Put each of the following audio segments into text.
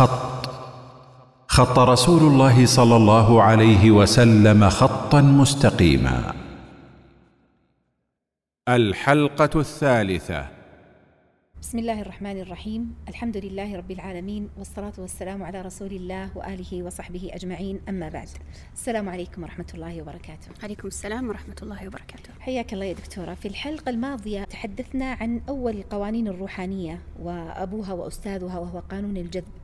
خط. خط رسول الله صلى الله عليه وسلم خطا مستقيما. الحلقة الثالثة. بسم الله الرحمن الرحيم. الحمد لله رب العالمين والصلاة والسلام على رسول الله وآله وصحبه أجمعين. أما بعد السلام عليكم ورحمة الله وبركاته. عليكم السلام ورحمة الله وبركاته. حياك الله يا دكتورة. في الحلقة الماضية تحدثنا عن أول القوانين الروحانية وأبوها وأستاذها وهو قانون الجذب.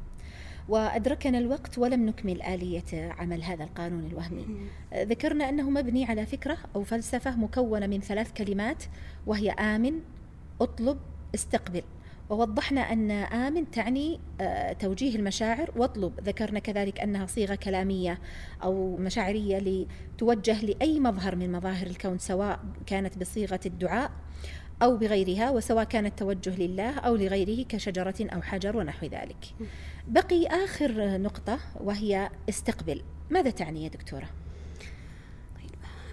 وأدركنا الوقت ولم نكمل آلية عمل هذا القانون الوهمي. ذكرنا أنه مبني على فكرة أو فلسفة مكونة من ثلاث كلمات وهي آمن أطلب استقبل. ووضحنا أن آمن تعني آه، توجيه المشاعر واطلب. ذكرنا كذلك أنها صيغة كلامية أو مشاعرية لتوجه لأي مظهر من مظاهر الكون سواء كانت بصيغة الدعاء أو بغيرها وسواء كان التوجه لله أو لغيره كشجرة أو حجر ونحو ذلك. بقي آخر نقطة وهي استقبل. ماذا تعني يا دكتورة؟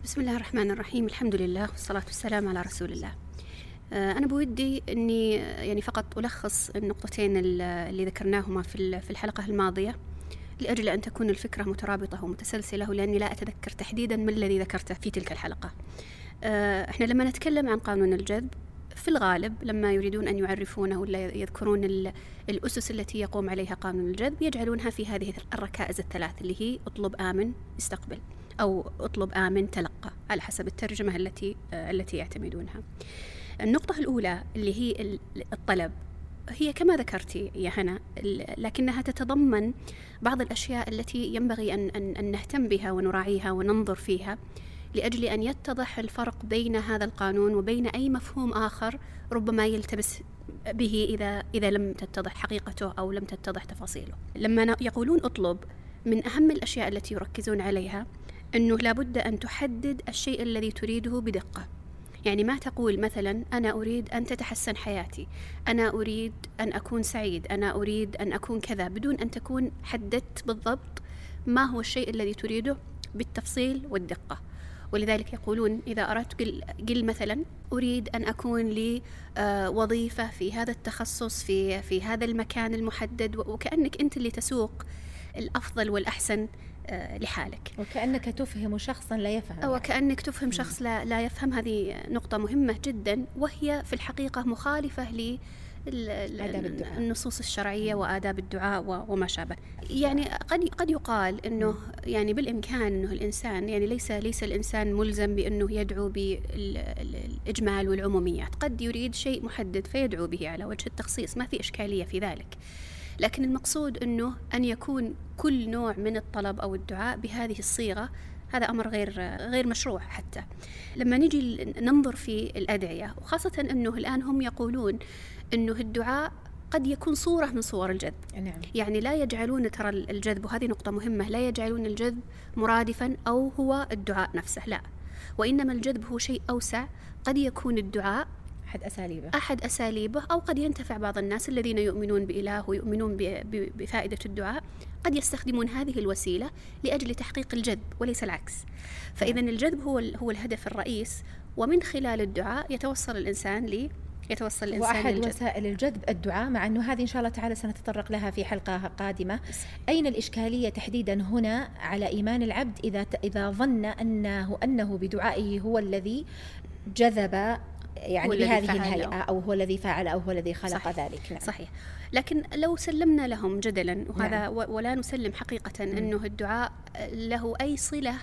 بسم الله الرحمن الرحيم. الحمد لله والصلاة والسلام على رسول الله. آه، أنا بودي أني يعني فقط ألخص النقطتين اللي ذكرناهما في في الحلقة الماضية لأجل أن تكون الفكرة مترابطة ومتسلسلة ولأني لا أتذكر تحديدا ما الذي ذكرته في تلك الحلقة. آه، إحنا لما نتكلم عن قانون الجذب في الغالب لما يريدون أن يعرفونه ولا يذكرون الأسس التي يقوم عليها قانون الجذب يجعلونها في هذه الركائز الثلاث اللي هي اطلب آمن استقبل أو اطلب آمن تلقى على حسب الترجمة التي التي يعتمدونها. النقطة الأولى اللي هي الطلب هي كما ذكرتي يا هنا لكنها تتضمن بعض الأشياء التي ينبغي أن, أن, أن نهتم بها ونراعيها وننظر فيها لأجل أن يتضح الفرق بين هذا القانون وبين أي مفهوم آخر ربما يلتبس به إذا إذا لم تتضح حقيقته أو لم تتضح تفاصيله. لما يقولون اطلب من أهم الأشياء التي يركزون عليها أنه لابد أن تحدد الشيء الذي تريده بدقة. يعني ما تقول مثلا أنا أريد أن تتحسن حياتي أنا أريد أن أكون سعيد أنا أريد أن أكون كذا بدون أن تكون حددت بالضبط ما هو الشيء الذي تريده بالتفصيل والدقة ولذلك يقولون إذا أردت قل, قل مثلا أريد أن أكون لي آه، وظيفة في هذا التخصص في في هذا المكان المحدد وكأنك أنت اللي تسوق الأفضل والأحسن آه، لحالك. وكأنك تفهم شخصا لا يفهم. وكأنك تفهم شخص لا, لا يفهم. هذه نقطة مهمة جدا وهي في الحقيقة مخالفة ل النصوص الشرعية وآداب الدعاء وما شابه. يعني قد قد يقال أنه يعني بالإمكان أنه الإنسان يعني ليس ليس الإنسان ملزم بأنه يدعو بالإجمال والعموميات. قد يريد شيء محدد فيدعو به على وجه التخصيص ما في إشكالية في ذلك. لكن المقصود أنه أن يكون كل نوع من الطلب أو الدعاء بهذه الصيغة هذا أمر غير غير مشروع حتى. لما نجي ننظر في الأدعية وخاصة أنه الآن هم يقولون أنه الدعاء قد يكون صورة من صور الجذب نعم. يعني لا يجعلون ترى الجذب وهذه نقطة مهمة لا يجعلون الجذب مرادفا أو هو الدعاء نفسه لا وإنما الجذب هو شيء أوسع قد يكون الدعاء أحد أساليبه أحد أساليبه أو قد ينتفع بعض الناس الذين يؤمنون بإله ويؤمنون بفائدة الدعاء قد يستخدمون هذه الوسيلة لأجل تحقيق الجذب وليس العكس فإذا نعم. الجذب هو هو الهدف الرئيس ومن خلال الدعاء يتوصل الإنسان ل يتوصل الإنسان وأحد للجذب. وسائل الجذب الدعاء مع أنه هذه إن شاء الله تعالى سنتطرق لها في حلقة قادمة أين الإشكالية تحديدا هنا على إيمان العبد إذا إذا ظن أنه أنه بدعائه هو الذي جذب يعني بهذه الهيئة أو هو الذي فعل أو هو الذي خلق صحيح. ذلك نعم. صحيح لكن لو سلمنا لهم جدلا وهذا نعم. ولا نسلم حقيقة. أنه الدعاء له أي صلة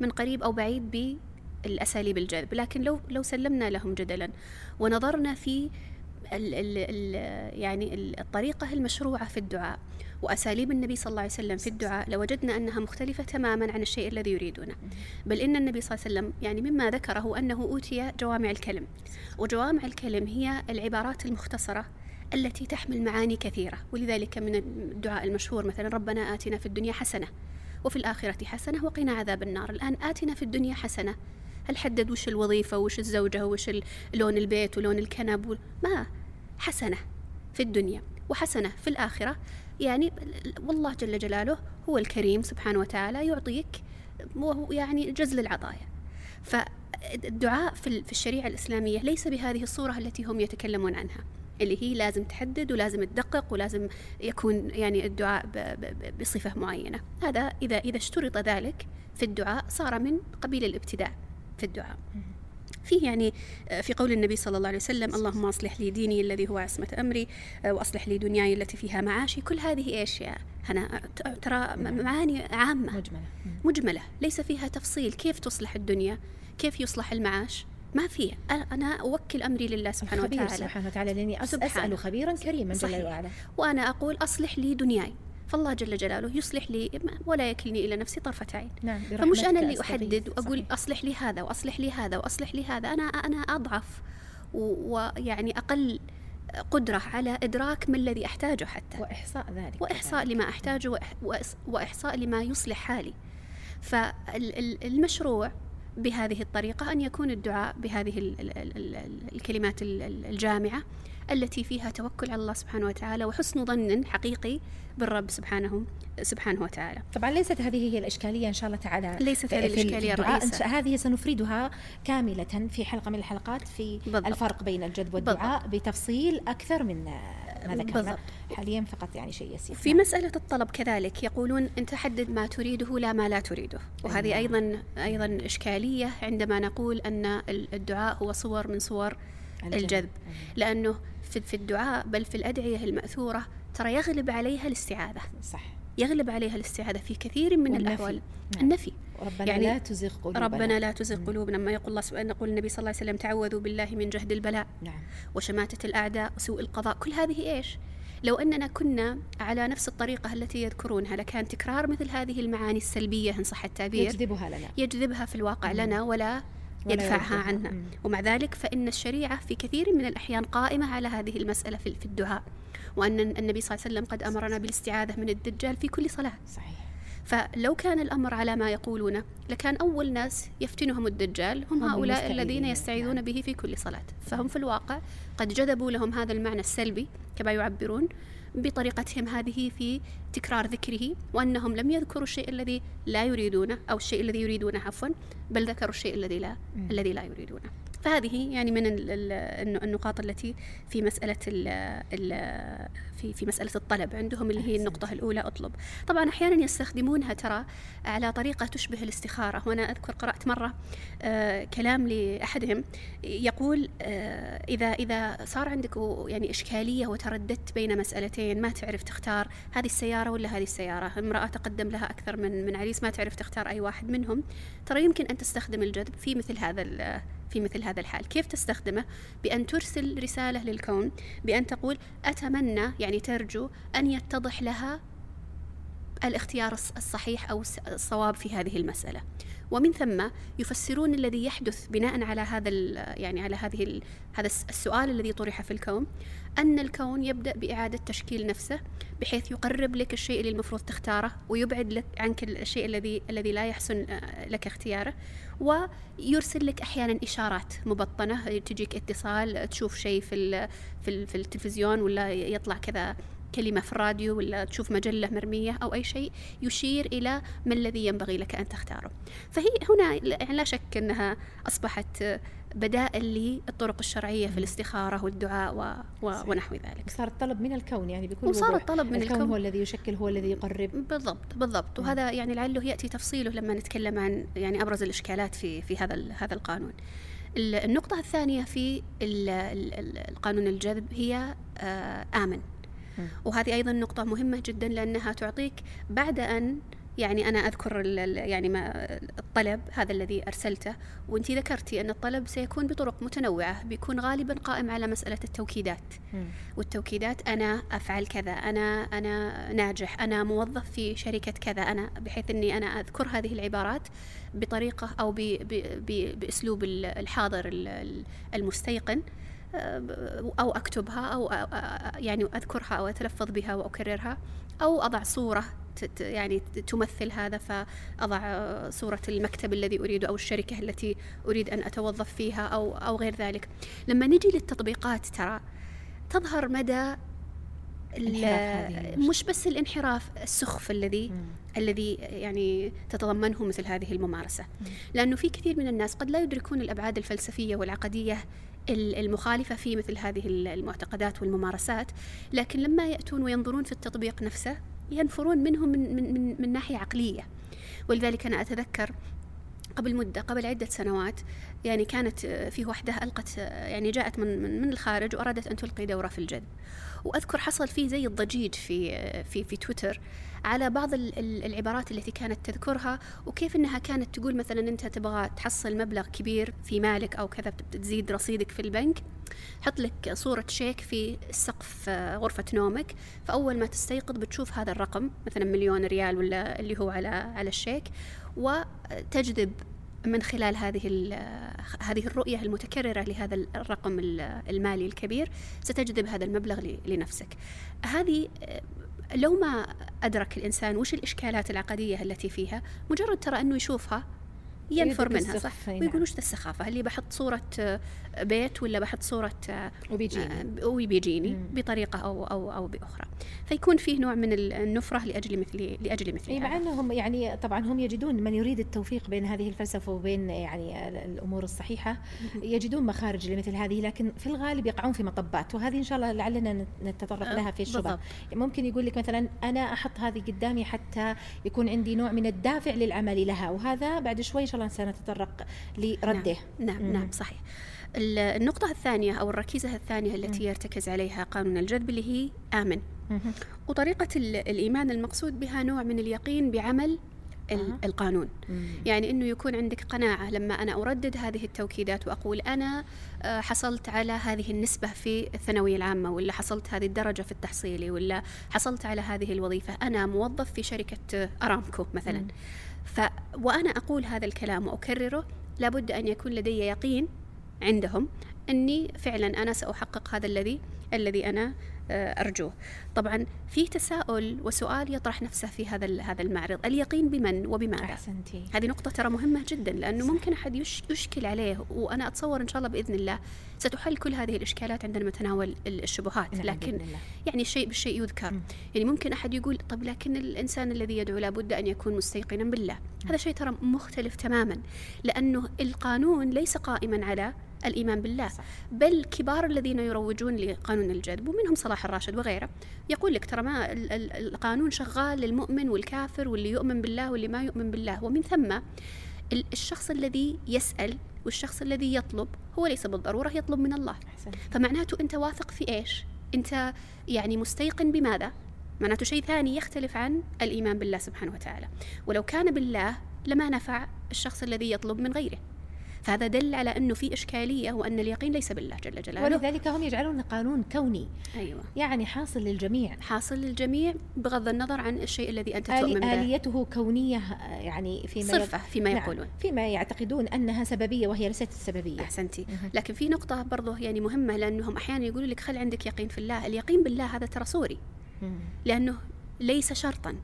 من قريب أو بعيد بالأساليب الجذب لكن لو لو سلمنا لهم جدلا ونظرنا في ال ال ال يعني الطريقة المشروعة في الدعاء وأساليب النبي صلى الله عليه وسلم في الدعاء لوجدنا أنها مختلفة تماما عن الشيء الذي يريدونه. بل إن النبي صلى الله عليه وسلم يعني مما ذكره أنه أوتي جوامع الكلم وجوامع الكلم هي العبارات المختصرة التي تحمل معاني كثيرة ولذلك من الدعاء المشهور مثلا ربنا آتنا في الدنيا حسنة وفي الآخرة حسنة وقنا عذاب النار. الآن آتنا في الدنيا حسنة هل حدد وش الوظيفة وش الزوجة وش لون البيت ولون الكنب ما حسنة في الدنيا وحسنة في الآخرة. يعني والله جل جلاله هو الكريم سبحانه وتعالى يعطيك يعني جزل العطايا. فالدعاء في الشريعة الإسلامية ليس بهذه الصورة التي هم يتكلمون عنها اللي هي لازم تحدد ولازم تدقق ولازم يكون يعني الدعاء بصفة معينة. هذا إذا إذا اشترط ذلك في الدعاء صار من قبيل الابتداع في الدعاء. فيه يعني آه، في قول النبي صلى الله عليه وسلم اللهم أصلح لي ديني الذي هو عصمة أمري آه، وأصلح لي دنياي التي فيها معاشي. كل هذه إيش يا هنا؟ ترى معاني عامة. مجملة. مجملة. ليس فيها تفصيل. كيف تصلح الدنيا؟ كيف يصلح المعاش؟ ما في. أنا أوكل أمري لله سبحانه وتعالى. سبحانه وتعالى لأني أسأل خبيرا كريما جل وعلا. وأنا أقول أصلح لي دنياي. فالله جل جلاله يصلح لي ولا يكلني إلى نفسي طرفة عين. نعم فمش أنا اللي أحدد وأقول صحيح. أصلح لي هذا وأصلح لي هذا وأصلح لي هذا. أنا أنا أضعف ويعني أقل قدرة على إدراك ما الذي أحتاجه حتى. وإحصاء ذلك وإحصاء لما أحتاجه وإحصاء لما يصلح حالي. فالمشروع بهذه الطريقة أن يكون الدعاء بهذه الكلمات الجامعة التي فيها توكل على الله سبحانه وتعالى وحسن ظن حقيقي بالرب سبحانه سبحانه وتعالى. طبعا ليست هذه هي الإشكالية إن شاء الله تعالى ليست هذه الإشكالية الرئيسه هذه سنفردها كاملة في حلقة من الحلقات في بالضبط. الفرق بين الجذب والدعاء بالضبط. بتفصيل أكثر من ما ذكرنا. حاليا فقط يعني شيء يسير. في مسألة الطلب كذلك يقولون أنت حدد ما تريده لا ما لا تريده. وهذه نعم. أيضا أيضا إشكالية عندما نقول أن الدعاء هو صور من صور الجذب. لأنه في الدعاء بل في الأدعية المأثورة ترى يغلب عليها الاستعاذة. صح. يغلب عليها الاستعاذة في كثير من والنفي. الأحوال. نعم. النفي. ربنا يعني لا تزغ قلوبنا. ربنا لا تزغ قلوبنا. لما يقول الله سبحانه يقول النبي صلى الله عليه وسلم تعوذوا بالله من جهد البلاء نعم. وشماتة الأعداء وسوء القضاء. كل هذه إيش؟ لو أننا كنا على نفس الطريقة التي يذكرونها لكان تكرار مثل هذه المعاني السلبية إن صح التعبير. يجذبها لنا. يجذبها في الواقع مم. لنا ولا يدفعها عنا ومع ذلك فإن الشريعة في كثير من الأحيان قائمة على هذه المسألة في الدعاء. وأن النبي صلى الله عليه وسلم قد أمرنا بالاستعاذة من الدجال في كل صلاة. صحيح. فلو كان الأمر على ما يقولونه لكان أول ناس يفتنهم الدجال هم, هم هؤلاء الذين يستعيذون نعم. به في كل صلاة. فهم في الواقع قد جذبوا لهم هذا المعنى السلبي كما يعبرون بطريقتهم هذه في تكرار ذكره وأنهم لم يذكروا الشيء الذي لا يريدونه أو الشيء الذي يريدونه عفوا بل ذكروا الشيء الذي لا الذي لا يريدونه. فهذه يعني من النقاط التي في مسألة ال ال في في مسألة الطلب عندهم اللي هي النقطة الأولى أطلب. طبعا أحيانا يستخدمونها ترى على طريقة تشبه الاستخارة. وأنا أذكر قرأت مرة آه كلام لأحدهم يقول آه إذا إذا صار عندك يعني إشكالية وترددت بين مسألتين ما تعرف تختار هذه السيارة ولا هذه السيارة. امرأة تقدم لها أكثر من من عريس ما تعرف تختار أي واحد منهم. ترى يمكن أن تستخدم الجذب في مثل هذا في مثل هذا الحال. كيف تستخدمه؟ بأن ترسل رسالة للكون بأن تقول أتمنى يعني ترجو أن يتضح لها الاختيار الصحيح أو الصواب في هذه المسألة. ومن ثم يفسرون الذي يحدث بناء على هذا يعني على هذه هذا السؤال الذي طرح في الكون أن الكون يبدأ بإعادة تشكيل نفسه بحيث يقرب لك الشيء اللي المفروض تختاره ويبعد لك عنك الشيء الذي الذي لا يحسن آه، لك اختياره. ويرسل لك أحيانا إشارات مبطنة تجيك اتصال تشوف شيء في في التلفزيون ولا يطلع كذا كلمة في الراديو ولا تشوف مجلة مرمية أو أي شيء يشير إلى ما الذي ينبغي لك أن تختاره. فهي هنا لا شك أنها أصبحت بدائل للطرق الشرعية في الاستخارة والدعاء و... و... ونحو ذلك. صار الطلب من الكون يعني بكل وصار الطلب من الكون, الكون. هو الذي يشكل هو الذي يقرب. بالضبط بالضبط. وهذا يعني لعله يأتي تفصيله لما نتكلم عن يعني أبرز الإشكالات في في هذا هذا القانون. النقطة الثانية في القانون الجذب هي آه، آمن. وهذه أيضا نقطة مهمة جدا لأنها تعطيك بعد أن يعني أنا أذكر يعني ما الطلب هذا الذي أرسلته وأنت ذكرتي أن الطلب سيكون بطرق متنوعة بيكون غالبا قائم على مسألة التوكيدات. والتوكيدات أنا أفعل كذا أنا أنا ناجح أنا موظف في شركة كذا أنا بحيث أني أنا أذكر هذه العبارات بطريقة أو بأسلوب الحاضر المستيقن. أو أكتبها أو يعني أذكرها أو أتلفظ بها وأكررها أو أضع صورة يعني تمثل هذا فأضع صورة المكتب الذي أريده أو الشركة التي أريد أن أتوظف فيها أو أو غير ذلك لما نجي للتطبيقات ترى تظهر مدى مش بس الانحراف السخف الذي مم. الذي يعني تتضمنه مثل هذه الممارسة مم. لأنه في كثير من الناس قد لا يدركون الأبعاد الفلسفية والعقدية المخالفة في مثل هذه المعتقدات والممارسات لكن لما يأتون وينظرون في التطبيق نفسه ينفرون منه من, من, من, من ناحية عقلية. ولذلك أنا أتذكر قبل مدة قبل عدة سنوات يعني كانت في وحدة ألقت يعني جاءت من من الخارج وأرادت أن تلقي دورة في الجذب. وأذكر حصل فيه زي الضجيج في في في تويتر على بعض العبارات التي كانت تذكرها وكيف إنها كانت تقول مثلا أنت تبغى تحصل مبلغ كبير في مالك أو كذا تزيد رصيدك في البنك حط لك صورة شيك في سقف غرفة نومك فأول ما تستيقظ بتشوف هذا الرقم مثلا مليون ريال ولا اللي هو على على الشيك وتجذب من خلال هذه هذه الرؤية المتكررة لهذا الرقم المالي الكبير ستجذب هذا المبلغ لنفسك. هذه لو ما أدرك الإنسان وش الإشكالات العقدية التي فيها مجرد ترى أنه يشوفها ينفر منها صح؟ نعم. ويقول وش السخافة؟ اللي بحط صورة آه، بيت ولا بحط صورة آه، وبيجيني. آه، وبيجيني بطريقة أو أو أو بأخرى. فيكون فيه نوع من النفرة لأجل مثل لأجل مثل إيه مع أنهم يعني طبعا هم يجدون من يريد التوفيق بين هذه الفلسفة وبين يعني الأمور الصحيحة يجدون مخارج لمثل هذه لكن في الغالب يقعون في مطبات وهذه إن شاء الله لعلنا نتطرق لها في الشبه ممكن يقول لك مثلا أنا أحط هذه قدامي حتى يكون عندي نوع من الدافع للعمل لها وهذا بعد شوي الله سنتطرق لرده. نعم نعم, نعم صحيح. النقطة الثانية أو الركيزة الثانية التي يرتكز عليها قانون الجذب اللي هي آمن. وطريقة الإيمان المقصود بها نوع من اليقين بعمل. القانون. يعني إنه يكون عندك قناعة لما أنا أردد هذه التوكيدات وأقول أنا آه، حصلت على هذه النسبة في الثانوية العامة ولا حصلت هذه الدرجة في التحصيلي ولا حصلت على هذه الوظيفة. أنا موظف في شركة أرامكو مثلا. مم. ف وأنا أقول هذا الكلام وأكرره لابد أن يكون لدي يقين عندهم أني فعلا أنا سأحقق هذا الذي الذي أنا أرجوه طبعا في تساؤل وسؤال يطرح نفسه في هذا هذا المعرض اليقين بمن وبماذا أحسنتي. هذه نقطة ترى مهمة جدا لأنه صح. ممكن أحد يشكل عليه وأنا أتصور إن شاء الله بإذن الله ستحل كل هذه الإشكالات عندما نتناول الشبهات نعم لكن يعني الشيء بالشيء يذكر م. يعني ممكن أحد يقول طب لكن الإنسان الذي يدعو لابد أن يكون مستيقنا بالله م. هذا شيء ترى مختلف تماما لأنه القانون ليس قائما على الإيمان بالله. صح. بل كبار الذين يروجون لقانون الجذب ومنهم صلاح الراشد وغيره. يقول لك ترى ما القانون شغال للمؤمن والكافر واللي يؤمن بالله واللي ما يؤمن بالله. ومن ثم الشخص الذي يسأل والشخص الذي يطلب هو ليس بالضرورة يطلب من الله. حسن. فمعناته أنت واثق في إيش؟ أنت يعني مستيقن بماذا؟ معناته شيء ثاني يختلف عن الإيمان بالله سبحانه وتعالى. ولو كان بالله لما نفع الشخص الذي يطلب من غيره. فهذا دل على أنه في إشكالية وأن اليقين ليس بالله جل جلاله. ولذلك هم يجعلون قانون كوني أيوة. يعني حاصل للجميع. حاصل للجميع بغض النظر عن الشيء الذي أنت تؤمن به. آليته كونية يعني فيما صرفة فيما نعم يقولون. فيما يعتقدون أنها سببية وهي ليست السببية أحسنتي. لكن في نقطة برضه يعني مهمة لأنهم أحيانا يقولوا لك خل عندك يقين في الله. اليقين بالله هذا ترى صوري. لأنه ليس شرطا.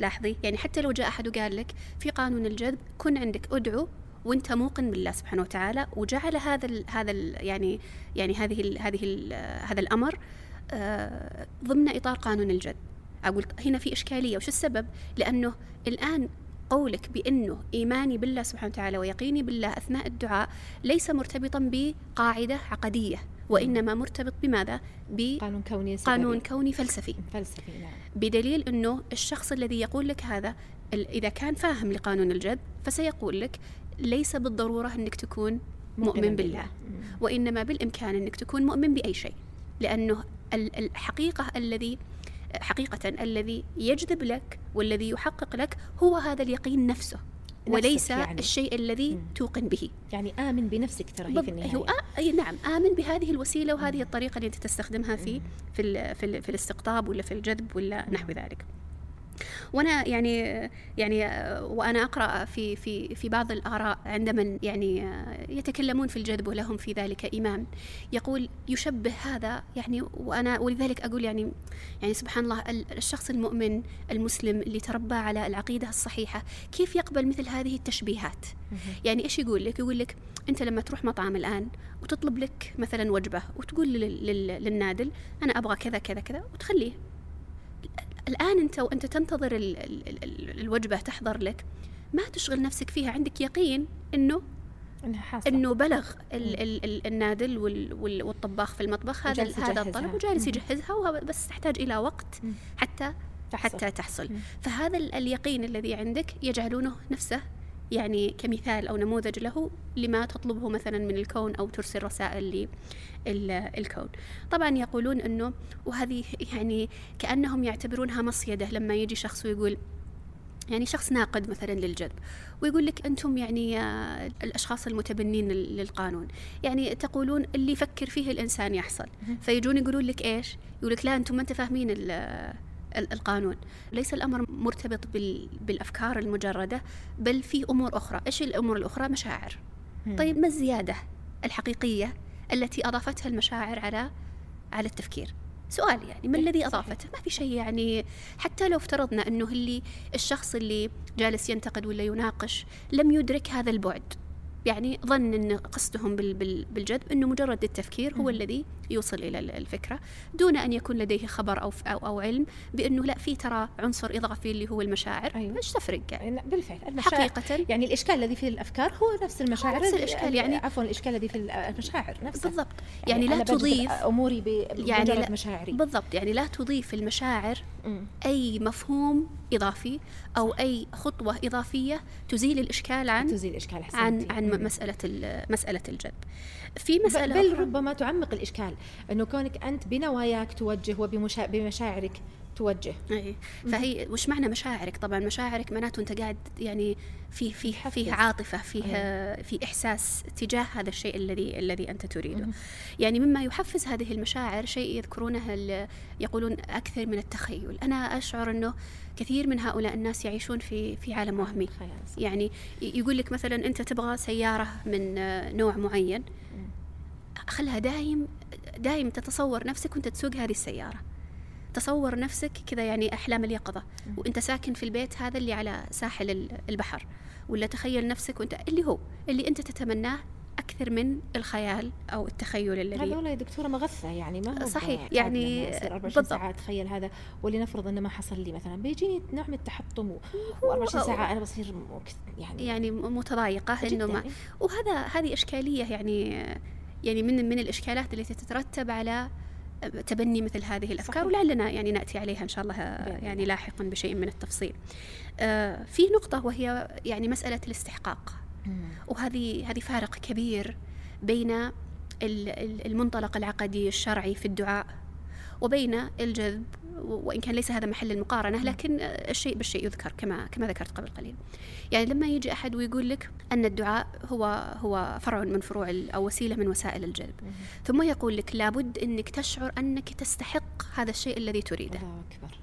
لاحظي؟ يعني حتى لو جاء أحد وقال لك في قانون الجذب كن عندك أدعو وانت موقن بالله سبحانه وتعالى وجعل هذا ال هذا ال يعني يعني هذه ال هذه ال هذا الأمر آه ضمن إطار قانون الجد أقول هنا في إشكالية وش السبب لأنه الآن قولك بأنه إيماني بالله سبحانه وتعالى ويقيني بالله أثناء الدعاء ليس مرتبطا بقاعدة عقدية وإنما مرتبط بماذا؟ بقانون كوني سببي. قانون كوني فلسفي فلسفي نعم بدليل أنه الشخص الذي يقول لك هذا إذا كان فاهم لقانون الجد فسيقول لك ليس بالضرورة أنك تكون مؤمن بالله. وإنما بالإمكان أنك تكون مؤمن بأي شيء. لأنه الحقيقة الذي حقيقة الذي يجذب لك والذي يحقق لك هو هذا اليقين نفسه. وليس يعني. الشيء الذي مم. توقن به. يعني آمن بنفسك ترى هي في النهاية. أيوة أي نعم آمن بهذه الوسيلة وهذه الطريقة اللي أنت تستخدمها في في, في, في الاستقطاب ولا في الجذب ولا نحو ذلك. وأنا يعني يعني وأنا أقرأ في في في بعض الآراء عندما يعني يتكلمون في الجذب ولهم في ذلك إيمان. يقول يشبه هذا يعني وأنا ولذلك أقول يعني يعني سبحان الله الشخص المؤمن المسلم اللي تربى على العقيدة الصحيحة كيف يقبل مثل هذه التشبيهات؟ يعني إيش يقول لك؟ يقول لك أنت لما تروح مطعم الآن وتطلب لك مثلا وجبة وتقول للنادل أنا أبغى كذا كذا كذا وتخليه. الآن أنت وأنت تنتظر ال ال ال الوجبة تحضر لك ما تشغل نفسك فيها عندك يقين أنه إنه بلغ ال ال ال النادل وال وال والطباخ في المطبخ هذا هذا الطلب وجالس يجهزها بس تحتاج إلى وقت حتى تحصل. حتى تحصل. فهذا اليقين الذي عندك يجعلونه نفسه يعني كمثال أو نموذج له لما تطلبه مثلا من الكون أو ترسل رسائل للكون طبعا يقولون أنه وهذه يعني كأنهم يعتبرونها مصيدة لما يجي شخص ويقول يعني شخص ناقد مثلا للجذب ويقول لك أنتم يعني الأشخاص المتبنين للقانون. يعني تقولون اللي يفكر فيه الإنسان يحصل. فيجون يقولون لك إيش؟ يقول لك لا أنتم ما أنت فاهمين القانون. ليس الأمر مرتبط بالأفكار المجردة بل في أمور أخرى. إيش الأمور الأخرى؟ مشاعر. طيب ما الزيادة الحقيقية التي أضافتها المشاعر على على التفكير؟ سؤال يعني ما الذي أضافته؟ ما في شيء يعني حتى لو افترضنا أنه اللي الشخص اللي جالس ينتقد ولا يناقش لم يدرك هذا البعد. يعني ظن إن قصدهم بالجذب إنه مجرد التفكير هو الذي يوصل إلى الفكرة دون أن يكون لديه خبر أو أو, أو علم بإنه لا في ترى عنصر إضافي اللي هو المشاعر أيوة. إيش تفرق. يعني بالفعل المشاعر. حقيقة. يعني الإشكال الذي في الأفكار هو نفس المشاعر نفس الإشكال يعني عفوا الإشكال الذي في المشاعر نفسه بالضبط. يعني, يعني لا تضيف أموري يعني لا مشاعري. بالضبط. يعني لا تضيف المشاعر. أي مفهوم إضافي أو أي خطوة إضافية تزيل الإشكال عن تزيل الاشكال عن عن مسألة مسألة الجذب في مسألة بل ربما تعمق الإشكال إنه كونك أنت بنواياك توجه وبمشاعرك توجه. اي فهي وش معنى مشاعرك؟ طبعا مشاعرك معناته أنت قاعد يعني في في فيه عاطفة فيه أيه. في إحساس تجاه هذا الشيء الذي الذي أنت تريده. مم. يعني مما يحفز هذه المشاعر شيء يذكرونه يقولون أكثر من التخيل. أنا أشعر إنه كثير من هؤلاء الناس يعيشون في في عالم وهمي. يعني يقول لك مثلا أنت تبغى سيارة من نوع معين. خلها دايم دايم تتصور نفسك وأنت تسوق هذه السيارة. تصور نفسك كذا يعني أحلام اليقظة. وأنت ساكن في البيت هذا اللي على ساحل البحر. ولا تخيل نفسك وأنت اللي هو اللي أنت تتمناه أكثر من الخيال أو التخيل الذي هذول يا دكتورة مغثة يعني ما هو صحيح يعني بالضبط. ساعات تخيل هذا ولنفرض أنه ما حصل لي مثلا. بيجيني نوع من التحطم و24 ساعة أنا بصير يعني يعني متضايقة إنه ما وهذا هذه إشكالية يعني يعني من من الإشكالات التي تترتب على تبني مثل هذه الأفكار صحيح. ولعلنا يعني نأتي عليها إن شاء الله يعني لاحقا بشيء من التفصيل. آه، في نقطة وهي يعني مسألة الاستحقاق. وهذه هذه فارق كبير بين المنطلق العقدي الشرعي في الدعاء وبين الجذب وإن كان ليس هذا محل المقارنة لكن الشيء بالشيء يذكر كما كما ذكرت قبل قليل. يعني لما يجي أحد ويقول لك أن الدعاء هو هو فرع من فروع أو وسيلة من وسائل الجذب ثم يقول لك لابد إنك تشعر أنك تستحق هذا الشيء الذي تريده. الله أكبر.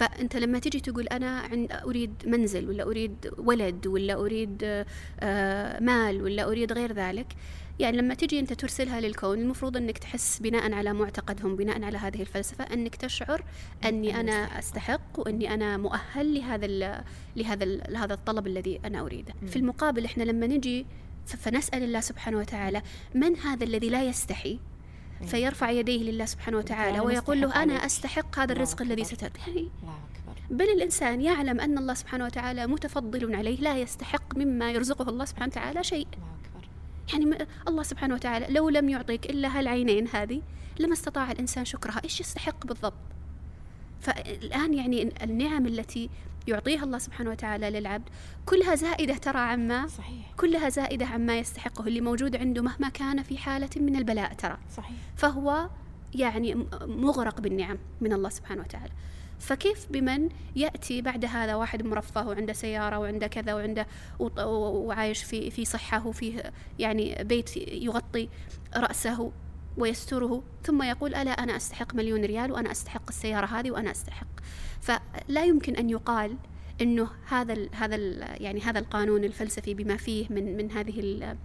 فأنت لما تجي تقول أنا أريد منزل ولا أريد ولد ولا أريد آه، مال ولا أريد غير ذلك يعني لما تجي أنت ترسلها للكون المفروض إنك تحس بناء على معتقدهم بناء على هذه الفلسفة إنك تشعر أني أنا أستحق وإني أنا مؤهل لهذا لهذا لهذا الطلب الذي أنا أريده. في المقابل إحنا لما نجي فنسأل الله سبحانه وتعالى من هذا الذي لا يستحي؟ فيرفع يديه لله سبحانه وتعالى ويقول له أنا أستحق هذا الرزق الذي ستعطيه بل الإنسان يعلم أن الله سبحانه وتعالى متفضل عليه لا يستحق مما يرزقه الله سبحانه وتعالى شيء. يعني الله سبحانه وتعالى لو لم يعطيك إلا هالعينين هذه لما استطاع الإنسان شكرها إيش يستحق بالضبط فالآن يعني النعم التي يعطيها الله سبحانه وتعالى للعبد كلها زائدة ترى عما صحيح. كلها زائدة عما يستحقه اللي موجود عنده مهما كان في حالة من البلاء ترى صحيح. فهو يعني مغرق بالنعم من الله سبحانه وتعالى فكيف بمن يأتي بعد هذا واحد مرفه وعنده سيارة وعنده كذا وعنده وعايش في في صحة وفيه يعني بيت يغطي رأسه ويستره ثم يقول ألا أنا أستحق مليون ريال وأنا أستحق السيارة هذه وأنا أستحق. فلا يمكن أن يقال إنه هذا ال هذا ال يعني هذا القانون الفلسفي بما فيه من من هذه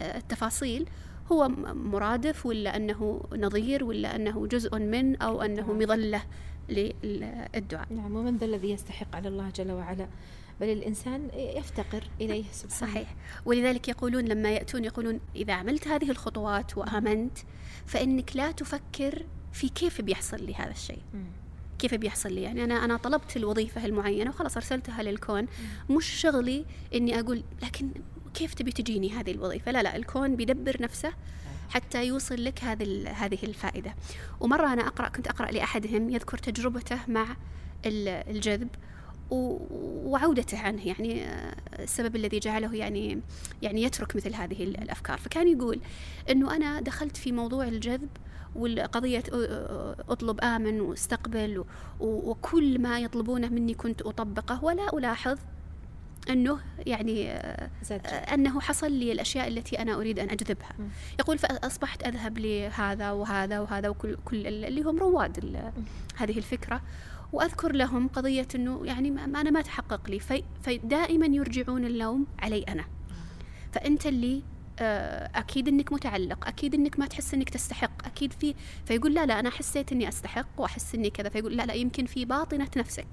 التفاصيل هو مرادف ولا أنه نظير ولا أنه جزء من أو أنه مظلة؟ للدعاء. نعم ومن ذا الذي يستحق على الله جل وعلا. بل الإنسان يفتقر إليه سبحانه. صحيح. ولذلك يقولون لما يأتون يقولون إذا عملت هذه الخطوات وآمنت فإنك لا تفكر في كيف بيحصل لي هذا الشيء. كيف بيحصل لي؟ يعني أنا أنا طلبت الوظيفة المعينة وخلاص أرسلتها للكون. مش شغلي إني أقول لكن كيف تبي تجيني هذه الوظيفة؟ لا لا الكون بيدبر نفسه حتى يوصل لك هذه هذه الفائدة. ومرة أنا أقرأ كنت أقرأ لأحدهم يذكر تجربته مع الجذب وعودته عنه. يعني آه، السبب الذي جعله يعني يعني يترك مثل هذه الأفكار. فكان يقول إنه أنا دخلت في موضوع الجذب والقضية أطلب آمن واستقبل وكل ما يطلبونه مني كنت أطبقه. ولا ألاحظ أنه يعني زاد. أنه حصل لي الأشياء التي أنا أريد أن أجذبها. م. يقول فأصبحت أذهب لهذا وهذا وهذا وكل كل اللي هم رواد هذه الفكرة. وأذكر لهم قضية أنه يعني ما أنا ما تحقق لي. في فدائما يرجعون اللوم علي أنا. فأنت اللي آه، أكيد أنك متعلق أكيد أنك ما تحس أنك تستحق أكيد في فيقول لا لا أنا حسيت أني أستحق وأحس أني كذا. فيقول لا لا يمكن في باطنة نفسك.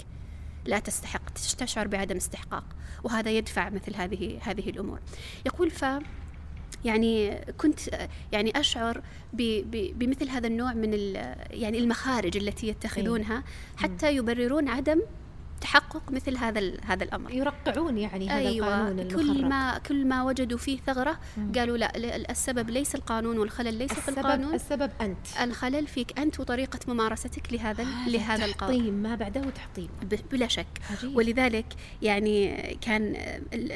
لا تستحق تشعر بعدم استحقاق وهذا يدفع مثل هذه هذه الأمور يقول ف يعني كنت يعني أشعر بمثل هذا النوع من يعني المخارج التي يتخذونها إيه. حتى يبررون عدم تحقق مثل هذا هذا الأمر يرقعون يعني هذا أيوة القانون المخرب. كل ما كل ما وجدوا فيه ثغرة مم. قالوا لا السبب ليس القانون والخلل ليس في القانون السبب أنت الخلل فيك أنت وطريقة ممارستك لهذا لهذا القانون تحطيم ما بعده تحطيم بلا شك عجيب. ولذلك يعني كان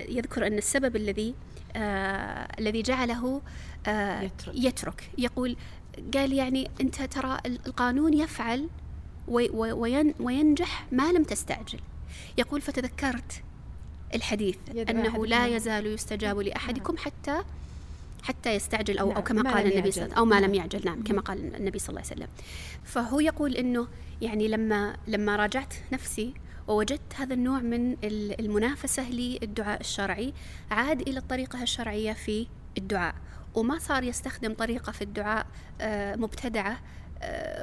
يذكر أن السبب الذي آه الذي جعله آه يترك. يترك يقول قال يعني أنت ترى القانون يفعل وينجح ما لم تستعجل. يقول فتذكرت الحديث أنه لا يزال يستجاب لأحدكم نعم. حتى حتى يستعجل أو, نعم. أو كما قال النبي صلى أو ما لم نعم. يعجل. نعم كما قال النبي صلى الله عليه وسلم. فهو يقول أنه يعني لما لما راجعت نفسي ووجدت هذا النوع من المنافسة للدعاء الشرعي عاد إلى الطريقة الشرعية في الدعاء. وما صار يستخدم طريقة في الدعاء آه، مبتدعة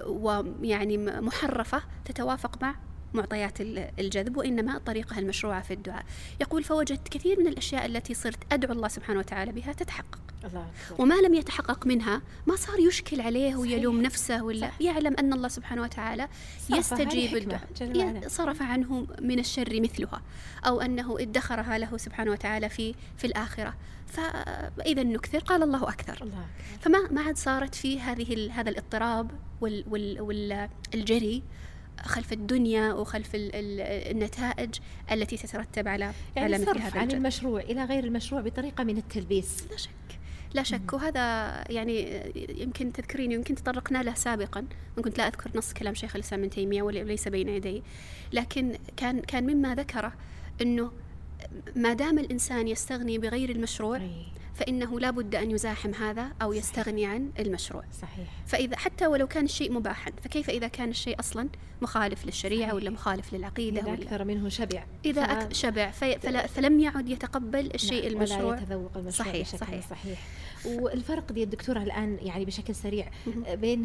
ويعني محرفة تتوافق مع معطيات الجذب وإنما الطريقة المشروعة في الدعاء. يقول فوجدت كثير من الأشياء التي صرت أدعو الله سبحانه وتعالى بها تتحقق. الله وما لم يتحقق منها ما صار يشكل عليه ويلوم نفسه ولا صح. يعلم أن الله سبحانه وتعالى يستجيب الدعاء. صرف عنه من الشر مثلها أو أنه ادخرها له سبحانه وتعالى في في الآخرة. فإذا نكثر قال الله أكثر. الله فما ما عاد صارت في هذه هذا الاضطراب وال وال والجري خلف الدنيا وخلف النتائج التي تترتب على يعني على مثل هذا عن المشروع إلى غير المشروع بطريقة من التلبيس. لا شك لا شك. وهذا يعني يمكن تذكرين يمكن تطرقنا له سابقا. كنت لا أذكر نص كلام شيخ الإسلام ابن تيمية وليس بين يدي. لكن كان كان مما ذكره أنه ما دام الإنسان يستغني بغير المشروع فإنه لا بد أن يزاحم هذا أو يستغني عن المشروع صحيح فإذا حتى ولو كان الشيء مباحا فكيف إذا كان الشيء أصلا مخالف للشريعة صحيح. ولا مخالف للعقيدة إذا ولا أكثر منه شبع إذا ف... شبع في... فلا... فلم يعد يتقبل الشيء نعم. المشروع ولا يتذوق المشروع صحيح بشكل صحيح, صحيح. والفرق دي الدكتورة الآن يعني بشكل سريع بين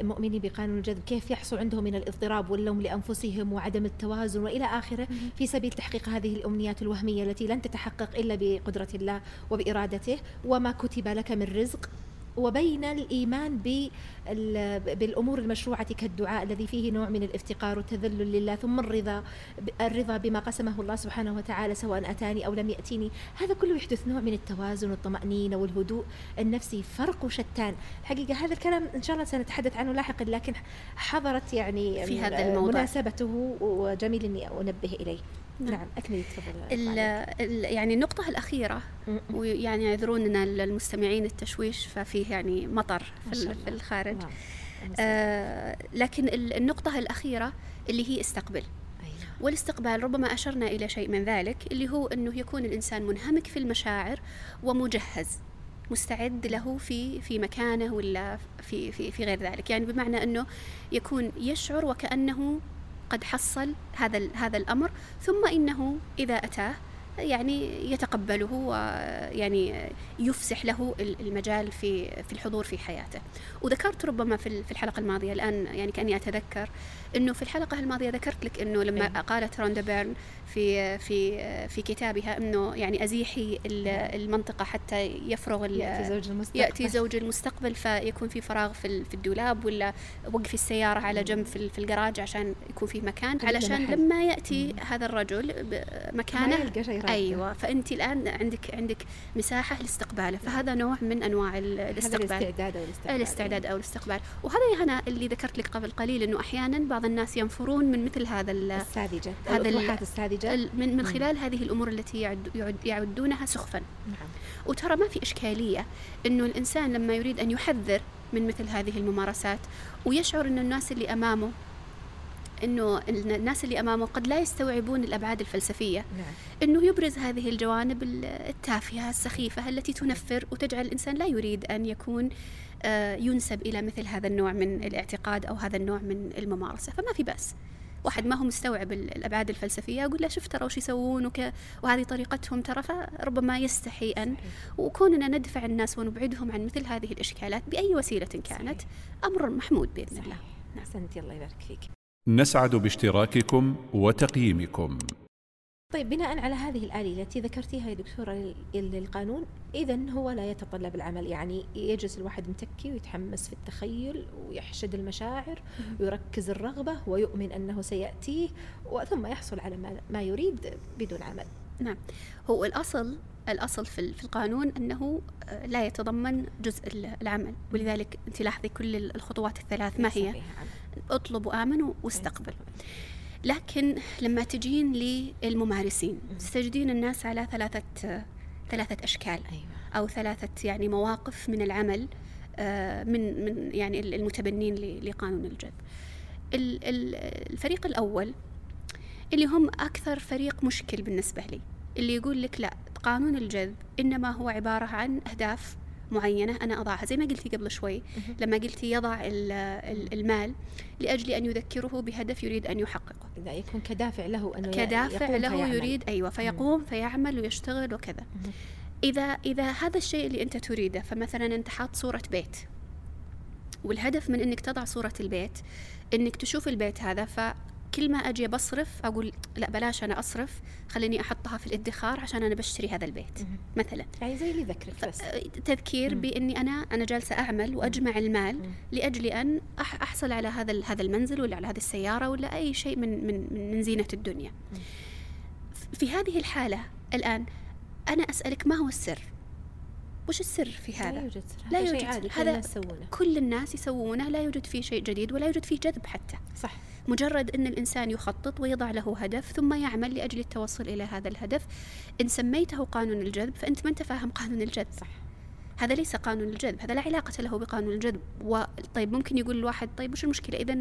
المؤمنين بقانون الجذب كيف يحصل عندهم من الاضطراب واللوم لأنفسهم وعدم التوازن وإلى آخره في سبيل تحقيق هذه الأمنيات الوهمية التي لن تتحقق إلا بقدرة الله وبإرادته وما كتب لك من رزق. وبين الإيمان بالأمور المشروعة كالدعاء الذي فيه نوع من الافتقار والتذلل لله ثم الرضا الرضا بما قسمه الله سبحانه وتعالى سواء أتاني أو لم يأتيني. هذا كله يحدث نوع من التوازن والطمأنينة والهدوء النفسي فرق شتان. الحقيقة هذا الكلام إن شاء الله سنتحدث عنه لاحقا لكن حضرت يعني في هذا الموضوع. مناسبته وجميل أني أنبه إليه. نعم, نعم أكملي تفضل يعني النقطة الأخيرة ويعني يعذروننا المستمعين التشويش ففيه يعني مطر في, في الخارج. نعم. آه لكن النقطة الأخيرة اللي هي استقبل أيوة. والاستقبال ربما أشرنا إلى شيء من ذلك اللي هو أنه يكون الإنسان منهمك في المشاعر ومجهز مستعد له في في مكانه ولا في في في غير ذلك. يعني بمعنى إنه يكون يشعر وكأنه قد حصل هذا هذا الأمر ثم إنه إذا أتاه يعني يتقبله ويعني يفسح له المجال في في الحضور في حياته. وذكرت ربما في الحلقة الماضية الآن يعني كأني أتذكر إنه في الحلقة الماضيه ذكرت لك إنه لما إيه. قالت روندا بيرن في في في كتابها إنه يعني أزيحي المنطقة حتى يفرغ يأتي زوج المستقبل. يأتي زوج المستقبل فيكون في فراغ في في الدولاب ولا وقفي السيارة على جنب في, في الجراج عشان يكون في مكان علشان لما يأتي هذا الرجل مكانه رده. أيوه فأنت الآن عندك عندك مساحة لاستقباله فهذا نوع من أنواع الاستقبال. الاستعداد أو الاستقبال. الاستعداد أو الاستقبال. وهذا يا هنا اللي ذكرت لك قبل قليل إنه أحيانا بعض الناس ينفرون من مثل هذا ال- الساذجة هذا ال- الاطروحات الساذجة. ال- من من. خلال هذه الأمور التي يعد يعد يعدونها سخفا. نعم. وترى ما في إشكالية أنه الإنسان لما يريد أن يحذر من مثل هذه الممارسات ويشعر أن الناس اللي أمامه أنه الناس اللي أمامه قد لا يستوعبون الأبعاد الفلسفية. نعم. أنه يبرز هذه الجوانب التافهة السخيفة التي تنفر وتجعل الإنسان لا يريد أن يكون ينسب إلى مثل هذا النوع من الاعتقاد أو هذا النوع من الممارسة فما في بأس. واحد ما هو مستوعب ال- الأبعاد الفلسفية أقول له شوف ترى وش يسوون وك... وهذه طريقتهم ترى فربما يستحي أن وكوننا ندفع الناس ونبعدهم عن مثل هذه الإشكالات بأي وسيلة كانت أمر محمود بإذن الله. صحيح. احسنت الله يبارك فيك. نسعد باشتراككم وتقييمكم. طيب بناء على هذه الآلية التي ذكرتيها يا دكتورة لل- للقانون إذا هو لا يتطلب العمل يعني يجلس الواحد متكي ويتحمس في التخيل ويحشد المشاعر ويركز الرغبة ويؤمن أنه سيأتيه وثم يحصل على ما, ما يريد بدون عمل. نعم. هو الاصل الأصل في ال- في القانون أنه آه، لا يتضمن جزء ال- العمل ولذلك أنت لاحظي كل ال- الخطوات الثلاث ما ليس هي؟ فيها عمل. اطلب وامن واستقبل. لكن لما تجين للممارسين تستجدين الناس على ثلاثة ثلاثة أشكال أيوة أو ثلاثة يعني مواقف من العمل آه، من من يعني المتبنين لقانون الجذب. ال- ال- الفريق الأول اللي هم أكثر فريق مشكل بالنسبة لي اللي يقول لك لا قانون الجذب إنما هو عبارة عن أهداف معينة أنا أضعها زي ما قلتي قبل شوي. لما قلتي يضع ال- ال- المال لأجل أن يذكره بهدف يريد أن يحققه إذا يكون كدافع له أنه كدافع يقوم له فيعمل. يريد أيوة فيقوم فيعمل ويشتغل وكذا. إذا إذا هذا الشيء اللي أنت تريده فمثلا أنت حاط صورة بيت والهدف من أنك تضع صورة البيت أنك تشوف البيت هذا فكل ما أجي بصرف أقول لا بلاش أنا أصرف خليني أحطها في الادخار عشان أنا بشتري هذا البيت. مثلا يعني زي اللي ذكرك بس تذكير مم. بإني أنا أنا جالسة أعمل وأجمع المال مم. لأجل أن أحصل على هذا هذا المنزل ولا على هذه السيارة ولا أي شيء من من من- من زينة الدنيا. مم. في هذه الحالة الآن أنا أسألك ما هو السر؟ وش السر في لا هذا؟ يوجد سر. لا يوجد شيء عادي كل هذا كل الناس يسوونه لا يوجد فيه شيء جديد ولا يوجد فيه جذب حتى. صح مجرد أن الإنسان يخطط ويضع له هدف ثم يعمل لأجل التوصل إلى هذا الهدف. إن سميته قانون الجذب فأنت ما أنت فاهم قانون الجذب؟ صح. هذا ليس قانون الجذب هذا لا علاقة له بقانون الجذب. وطيب ممكن يقول الواحد طيب وش المشكلة؟ إذا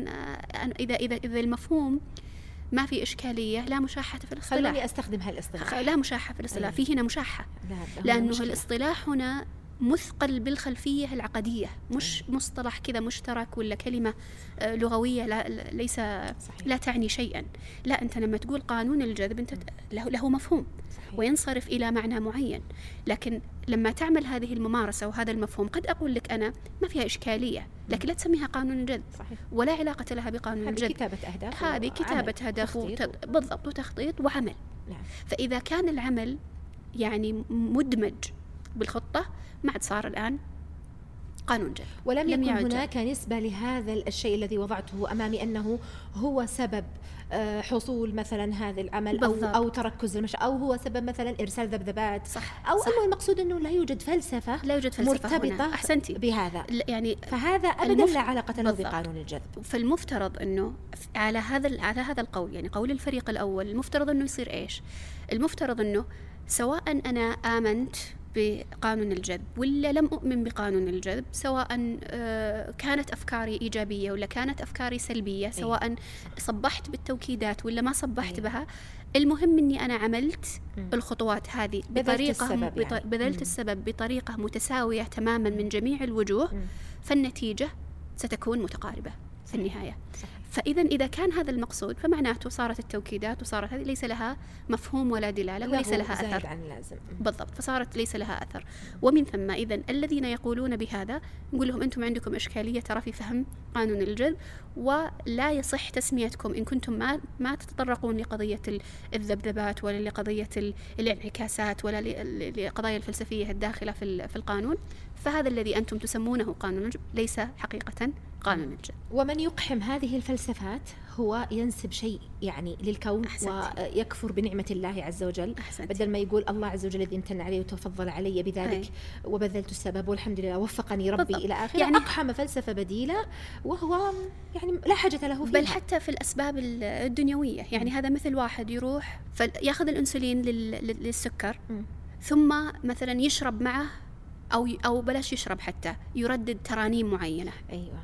إذا إذا إذا المفهوم ما في إشكالية لا مشاحة في خلوني الاصطلاح استخدم هالإصطلاح. خ- لا مشاحة في الاصطلاح. أيوة. في هنا مشاحة. لا هو لأنه مشكلة. الاصطلاح هنا مثقل بالخلفية العقدية مش مصطلح كذا مشترك ولا كلمة آه، لغوية لا ليس صحيح. لا تعني شيئا. لا أنت لما تقول قانون الجذب أنت له, له مفهوم صحيح. وينصرف إلى معنى معين. لكن لما تعمل هذه الممارسة وهذا المفهوم قد أقول لك أنا ما فيها إشكالية لكن لا تسميها قانون الجذب صحيح. ولا علاقة لها بقانون هذه الجذب كتابة أهداف هذه كتابة وت... بالضبط وتخطيط وعمل. نعم. فإذا كان العمل يعني مدمج بالخطة ما عاد صار الآن قانون جذب ولم لم يكن. هناك نسبة لهذا الشيء الذي وضعته أمامي أنه هو سبب آه، حصول مثلا هذا العمل أو بالضبط. أو تركز المشي أو هو سبب مثلا إرسال ذبذبات صح أو صح. أنه المقصود أنه لا يوجد فلسفة لا يوجد فلسفة مرتبطة هنا. أحسنتي بهذا يعني فهذا أبدا لا علاقة له. بقانون الجذب فالمفترض أنه على هذا على هذا القول يعني قول الفريق الأول المفترض أنه يصير إيش؟ المفترض أنه سواء أنا آمنت بقانون الجذب ولا لم أؤمن بقانون الجذب سواء آه، كانت أفكاري إيجابية ولا كانت أفكاري سلبية سواء صبحت بالتوكيدات ولا ما صبحت أيوة. بها المهم إني أنا عملت. الخطوات هذه بذلت بطريقة السبب بط- يعني. بذلت مم. السبب بطريقة متساوية تماما من جميع الوجوه مم. فالنتيجة ستكون متقاربة في النهاية صحيح. فإذا إذا كان هذا المقصود فمعناته صارت التوكيدات وصارت هذه ليس لها مفهوم ولا دلالة وليس له لها أثر. عن اللازم. بالضبط فصارت ليس لها أثر. ومن ثم إذا الذين يقولون بهذا نقول لهم أنتم عندكم إشكالية ترى في فهم قانون الجذب ولا يصح تسميتكم إن كنتم ما ما تتطرقون لقضية ال- الذبذبات ولا لقضية ال- الانعكاسات ولا لقضايا الفلسفية الداخلة في ال- في القانون. فهذا الذي أنتم تسمونه قانون الجذب ليس حقيقة. قانون الجذب ومن يقحم هذه الفلسفات هو ينسب شيء يعني للكون أحسنت. ويكفر بنعمة الله عز وجل أحسنت. بدل ما يقول الله عز وجل الذي امتن علي وتفضل علي بذلك أي. وبذلت السبب والحمد لله وفقني ربي بالضبط. إلى آخره يعني- أقحم فلسفة بديلة وهو يعني لا حاجة له فيها بل حتى في الأسباب ال- الدنيوية يعني هذا مثل واحد يروح لل- لل- للسكر مم. ثم مثلا يشرب معه ي- أو بلاش يشرب حتى يردد ترانيم معينة أيوة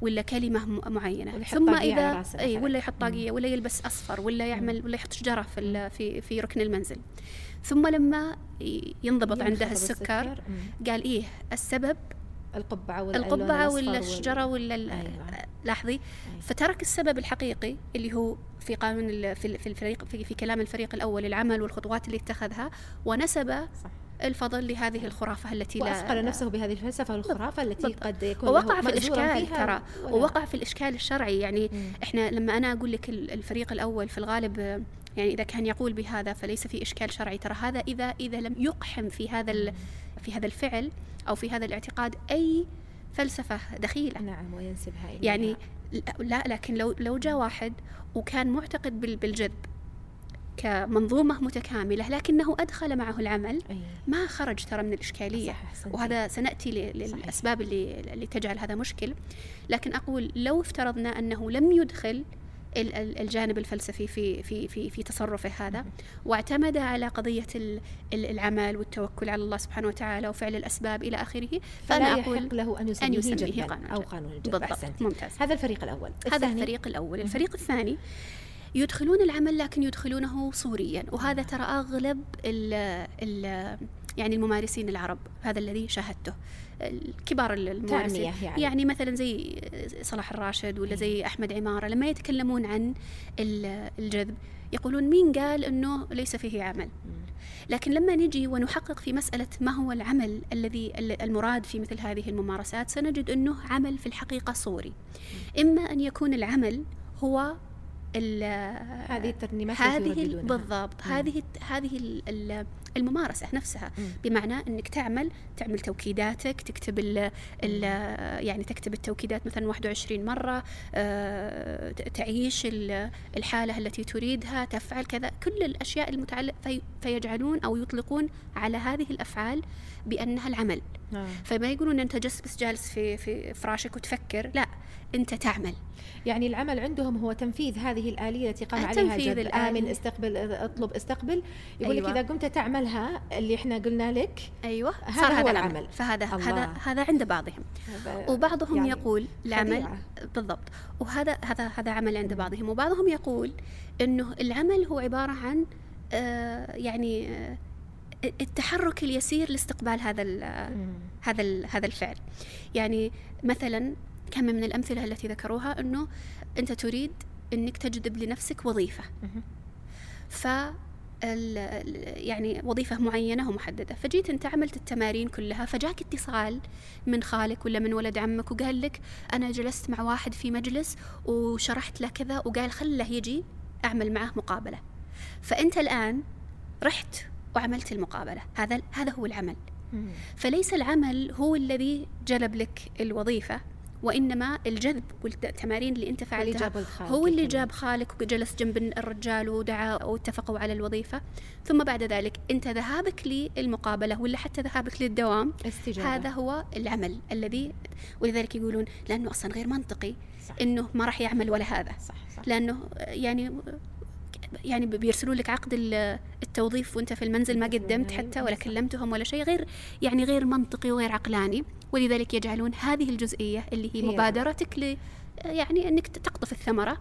ولا كلمة معينة. ثم إذا إي. ولا يحط طاقية ولا يلبس أصفر ولا يعمل ولا يحط شجرة في في في ركن المنزل. ثم لما ينضبط عنده السكر مم. قال إيه السبب؟ القبعة ولا القبعة ولا الشجرة ولا أيوة. لاحظي؟ فترك السبب الحقيقي اللي هو في قانون في الفريق في, في كلام الفريق الأول العمل والخطوات اللي اتخذها ونسب صح. الفضل لهذه الخرافة التي لا وأثقل نفسه بهذه الفلسفة والخرافة التي بالضبط. قد يكون ووقع في الإشكال ترى. ووقع في الإشكال الشرعي. يعني مم. إحنا لما أنا أقول لك ال- الفريق الأول في الغالب يعني إذا كان يقول بهذا فليس في إشكال شرعي. ترى هذا إذا إذا لم يقحم في هذا ال- في هذا الفعل أو في هذا الاعتقاد أي فلسفة دخيلة. نعم وينسبها إليها. يعني لا لكن لو لو جاء واحد وكان معتقد بال- بالجذب كمنظومة متكاملة لكنه أدخل معه العمل. ما خرج ترى من الإشكالية. وهذا سنأتي للأسباب اللي, اللي تجعل هذا مشكل. لكن أقول لو افترضنا أنه لم يدخل ال- ال- الجانب الفلسفي في في في في تصرفه هذا واعتمد على قضية ال- ال- العمل والتوكل على الله سبحانه وتعالى وفعل الأسباب إلى آخره فلا فأنا يحق أقول له أن يسميه, أن يسميه جذباً قانون أو الجذب. قانون الجذب بالضبط. ممتاز. هذا الفريق الأول. هذا؟ الفريق الأول. الفريق الثاني يدخلون العمل لكن يدخلونه صوريا. وهذا ترى أغلب ال ال يعني الممارسين العرب هذا الذي شاهدته. الكبار الممارسين. يعني. يعني مثلا زي صلاح الراشد ولا زي أحمد عمارة لما يتكلمون عن ال- الجذب يقولون مين قال أنه ليس فيه عمل؟ لكن لما نجي ونحقق في مسألة ما هو العمل الذي ال- المراد في مثل هذه الممارسات سنجد أنه عمل في الحقيقة صوري. إما أن يكون العمل هو هذه الترنيمات هذه. بالضبط. هذه الت- هذه ال- ال- الممارسة نفسها. مم. بمعنى أنك تعمل تعمل توكيداتك تكتب ال ال يعني تكتب التوكيدات مثلا 21 مرة آه، تعيش ال- الحالة التي تريدها تفعل كذا. كل الأشياء المتعلقة في فيجعلون أو يطلقون على هذه الأفعال بأنها العمل. آه. فما يقولون أنت جالس بس جالس في في فراشك وتفكر. لا. أنت تعمل يعني العمل عندهم هو تنفيذ هذه الآلية التي قام عليها جد الآلية. آمن استقبل اطلب استقبل يقول أيوة. لك إذا قمت تعملها اللي إحنا قلنا لك أيوه هذا صار هو هذا العمل. العمل فهذا الله. هذا هذا عند بعضهم وبعضهم يعني يقول العمل خديعة. بالضبط وهذا هذا هذا عمل عند بعضهم وبعضهم يقول إنه العمل هو عبارة عن آه يعني آه التحرك اليسير لاستقبال هذا ال-. هذا ال- هذا الفعل يعني مثلا كم من الأمثلة التي ذكروها أنه أنت تريد أنك تجذب لنفسك وظيفة. مهم. ف يعني وظيفة معينة ومحددة. فجيت أنت عملت التمارين كلها فجاك اتصال من خالك ولا من ولد عمك وقال لك أنا جلست مع واحد في مجلس وشرحت له كذا وقال خله يجي أعمل معه مقابلة. فأنت الآن رحت وعملت المقابلة. هذا هذا هو العمل. فليس العمل هو الذي جلب لك الوظيفة. وإنما الجذب والتمارين اللي واللي فعلتها. جاب الخالق هو اللي الكريم. جاب خالك وجلس جنب الرجال ودعا واتفقوا على الوظيفة. ثم بعد ذلك أنت ذهابك للمقابلة ولا حتى ذهابك للدوام؟ استجابة. هذا هو العمل الذي ولذلك يقولون لأنه أصلا غير منطقي صح. أنه ما راح يعمل ولا هذا. صح صح. لأنه يعني يعني بيرسلوا لك عقد ال- التوظيف وأنت في المنزل ما قدمت حتى ولا. كلمتهم ولا شيء. غير يعني غير منطقي وغير عقلاني. ولذلك يجعلون هذه الجزئية اللي هي مبادرتك ل يعني أنك تقطف الثمرة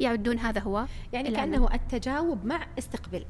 يعدون هذا هو يعني العمل. كأنه التجاوب مع استقبال.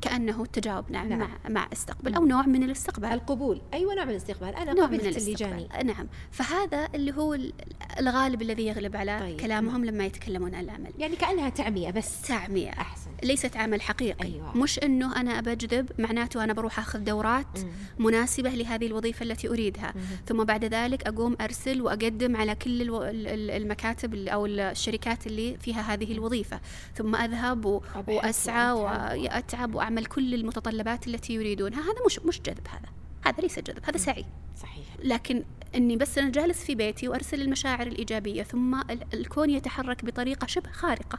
كأنه التجاوب نعم, نعم. مع مع استقبال أو نوع من الاستقبال. القبول. أيوة نوع من الاستقبال. أنا نوع من قبلت اللي جاني. الاستقبال نعم. فهذا اللي هو ال- الغالب الذي يغلب على طيب. كلامهم لما يتكلمون عن العمل. يعني كأنها تعمية بس. تعمية. أحسن. ليست عمل حقيقي. أيوة. مش إنه أنا بجذب معناته أنا بروح أخذ دورات مم. مناسبة لهذه الوظيفة التي أريدها. مم. ثم بعد ذلك أقوم أرسل وأقدم على كل ألو... ال- ال- المكاتب ال- أو الشركات اللي فيها هذه الوظيفة. ثم أذهب و... وأسعى وأتعب. وأتعب وأعمل كل المتطلبات التي يريدونها. هذا مش مش جذب هذا. هذا ليس جذب هذا سعي. صحيح. لكن إني بس أنا جالس في بيتي وأرسل المشاعر الإيجابية ثم الكون يتحرك بطريقة شبه خارقة.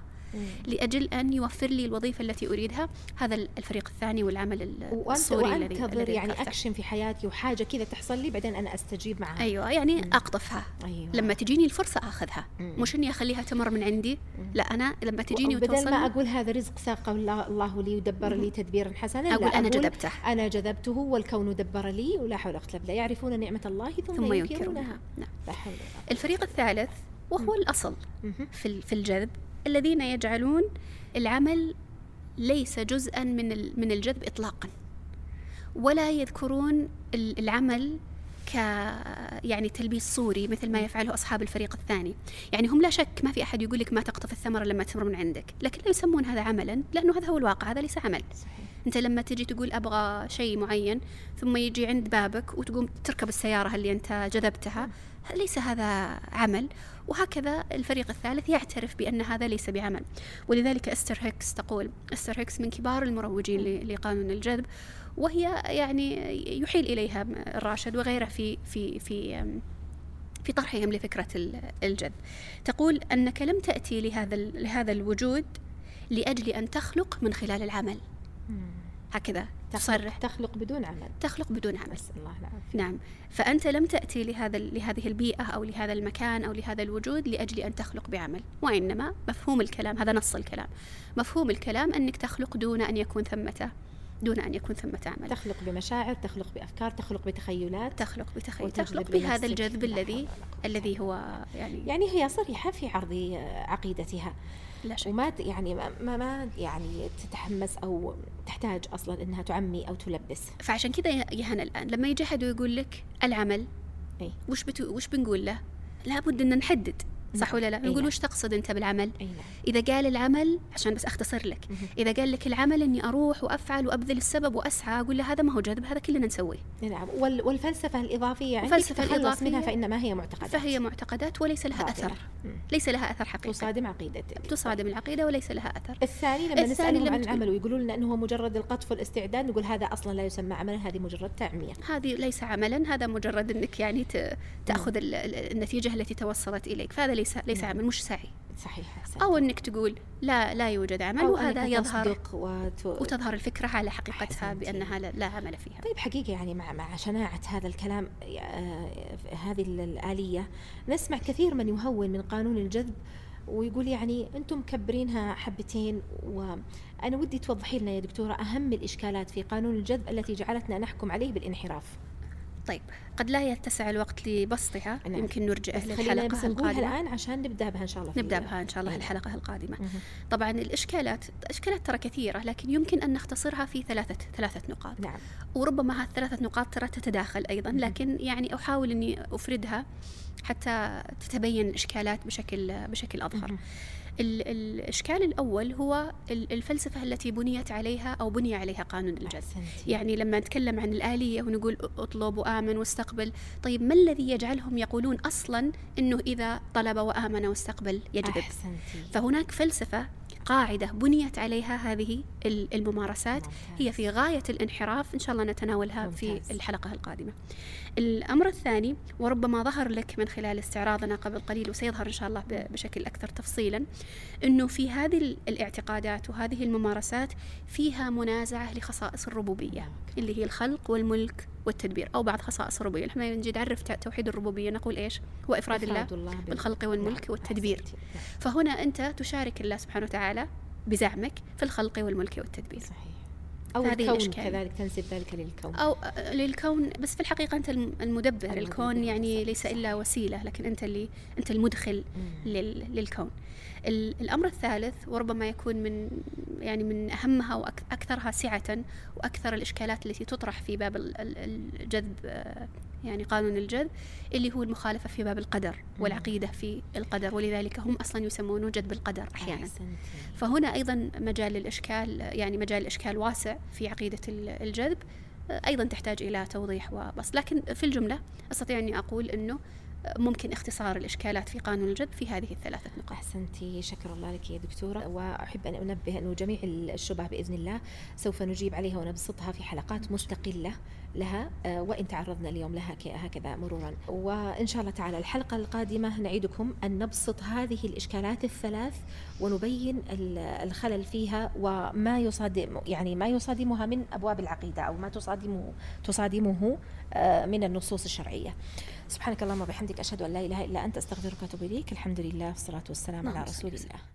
لأجل أن يوفر لي الوظيفة التي أريدها هذا الفريق الثاني والعمل الصوري الذي وانتظر يعني اكشن في حياتي وحاجة كذا تحصل لي بعدين أنا أستجيب معها. أيوه يعني مم. أقطفها. أيوة. لما تجيني الفرصة أخذها. مم. مش إني أخليها تمر من عندي مم. لا أنا لما تجيني وتوصل بدل ما أقول هذا رزق ساقه الله, لي ودبر لي تدبيرا حسنا أقول أنا جذبته. أنا جذبته والكون دبر لي ولا حول ولا قوة إلا يعرفون نعمة الله ثم, ثم ينكرونها. نعم. الفريق الثالث وهو الأصل في في الجذب. الذين يجعلون العمل ليس جزءا من من الجذب اطلاقا. ولا يذكرون العمل ك يعني تلبيس صوري مثل ما يفعله أصحاب الفريق الثاني، يعني هم لا شك ما في أحد يقول لك ما تقطف الثمرة لما تمر من عندك، لكن لا يسمون هذا عملا لأنه هذا هو الواقع، هذا ليس عمل. صحيح. أنت لما تجي تقول أبغى شيء معين ثم يجي عند بابك وتقوم تركب السيارة اللي أنت جذبتها، ليس هذا عمل. وهكذا الفريق الثالث يعترف بأن هذا ليس بعمل. ولذلك أستر هيكس تقول أستر هيكس من كبار المروجين لقانون الجذب وهي يعني يحيل إليها الراشد وغيره في في في في طرحهم لفكرة الجذب. تقول أنك لم تأتي لهذا لهذا الوجود لأجل أن تخلق من خلال العمل. هكذا تصرح. تخلق بدون عمل. تخلق بدون عمل. الله العافية. نعم. فأنت لم تأتي لهذا لهذه البيئة أو لهذا المكان أو لهذا الوجود لأجل أن تخلق بعمل وإنما مفهوم الكلام هذا نص الكلام. مفهوم الكلام أنك تخلق دون أن يكون ثمة دون أن يكون ثمة عمل تخلق بمشاعر تخلق بأفكار تخلق بتخيلات تخلق بتخيلات تخلق بهذا الجذب الذي الذي هو يعني يعني هي صريحة في عرض عقيدتها. لا شك. وما يعني ما ما يعني تتحمس أو تحتاج أصلا إنها تعمي أو تلبس. فعشان كذا يا هنا الآن لما يجي أحد ويقول لك العمل أي. وش بتو وش بنقول له؟ لابد إن نحدد. صح ولا لا؟ نقول نعم. وش تقصد أنت بالعمل؟ نعم. إذا قال العمل عشان بس أختصر لك، إذا قال لك العمل إني أروح وأفعل وأبذل السبب وأسعى أقول له هذا ما هو جذب هذا كلنا نسويه. نعم والفلسفة الإضافية الفلسفه الاضافيه منها فإنما هي معتقدات. فهي معتقدات وليس لها أثر. ليس لها أثر حقيقي. تصادم عقيده تصادم العقيدة وليس لها أثر. الثاني لما نسألهم عن العمل ويقولوا لنا إنه هو مجرد القطف والاستعداد نقول هذا أصلا لا يسمى عملا هذه مجرد تعمية. هذه ليس عملا هذا مجرد إنك يعني تأخذ النتيجة التي توصلت إليك فهذا ليس ليس عمل مش سعي. صحيح أو أنك تقول لا لا يوجد عمل وهذا يظهر وت... وتظهر الفكرة على حقيقتها بأنها لا عمل فيها. طيب حقيقة يعني مع مع شناعة هذا الكلام آه هذه الآلية نسمع كثير من يهون من قانون الجذب ويقول يعني أنتم مكبرينها حبتين وأنا ودي توضحي لنا يا دكتورة أهم الإشكالات في قانون الجذب التي جعلتنا نحكم عليه بالانحراف. طيب قد لا يتسع الوقت لبسطها نعم. يمكن نرجع للحلقة بس القادمة الآن عشان نبدأ بها إن شاء الله نبدأ بها إن شاء الله نعم. الحلقة القادمة مه. طبعا الإشكالات الإشكالات ترى كثيرة لكن يمكن أن نختصرها في ثلاثة ثلاثة نقاط نعم. وربما هالثلاثة نقاط ترى تتداخل أيضا مه. لكن يعني أحاول أني أفردها حتى تتبين الإشكالات بشكل بشكل أظهر مه. الإشكال الأول هو الفلسفة التي بنيت عليها أو بني عليها قانون الجذب يعني لما نتكلم عن الآلية ونقول اطلب وآمن واستقبل طيب ما الذي يجعلهم يقولون أصلا أنه إذا طلب وآمن واستقبل يجذب فهناك فلسفة قاعدة بنيت عليها هذه الممارسات هي في غاية الانحراف إن شاء الله نتناولها في الحلقة القادمة. الأمر الثاني وربما ظهر لك من خلال استعراضنا قبل قليل وسيظهر إن شاء الله بشكل أكثر تفصيلا أنه في هذه الاعتقادات وهذه الممارسات فيها منازعة لخصائص الربوبية اللي هي الخلق والملك والتدبير أو بعض خصائص الربوبية. لما نجي نعرف توحيد الربوبية نقول إيش؟ هو إفراد, إفراد الله, الله بالخلق والملك نعم. والتدبير. فهنا أنت تشارك الله سبحانه وتعالى بزعمك في الخلق والملك والتدبير. صحيح. أو الكون الإشكال. كذلك تنسب ذلك للكون. أو للكون بس في الحقيقة أنت المدبر, المدبر الكون يعني صح ليس إلا وسيلة لكن أنت اللي أنت المدخل لل للكون. الأمر الثالث وربما يكون من يعني من أهمها وأكثرها سعة وأكثر الإشكالات التي تطرح في باب الجذب يعني قانون الجذب اللي هو المخالفة في باب القدر والعقيدة في القدر ولذلك هم أصلا يسمونه جذب القدر أحيانا. فهنا أيضا مجال الإشكال يعني مجال الإشكال واسع في عقيدة الجذب أيضا تحتاج إلى توضيح وبس. لكن في الجملة أستطيع أني أقول أنه ممكن اختصار الإشكالات في قانون الجذب في هذه الثلاثة نقاط. أحسنتي. شكر الله لك يا دكتورة. وأحب أن أنبه أنه جميع الشبه بإذن الله سوف نجيب عليها ونبسطها في حلقات مستقلة. لها آه، وإن تعرضنا اليوم لها هكذا مرورا. وإن شاء الله تعالى الحلقة القادمة نعيدكم أن نبسط هذه الإشكالات الثلاث ونبين الخلل فيها وما يصادم يعني ما يصادمها من أبواب العقيدة أو ما تصادمه تصادمه آه، من النصوص الشرعية. سبحانك اللهم وبحمدك أشهد أن لا إله إلا أنت أستغفرك وأتوب إليك. الحمد لله والصلاة والسلام على نعم، رسول الله.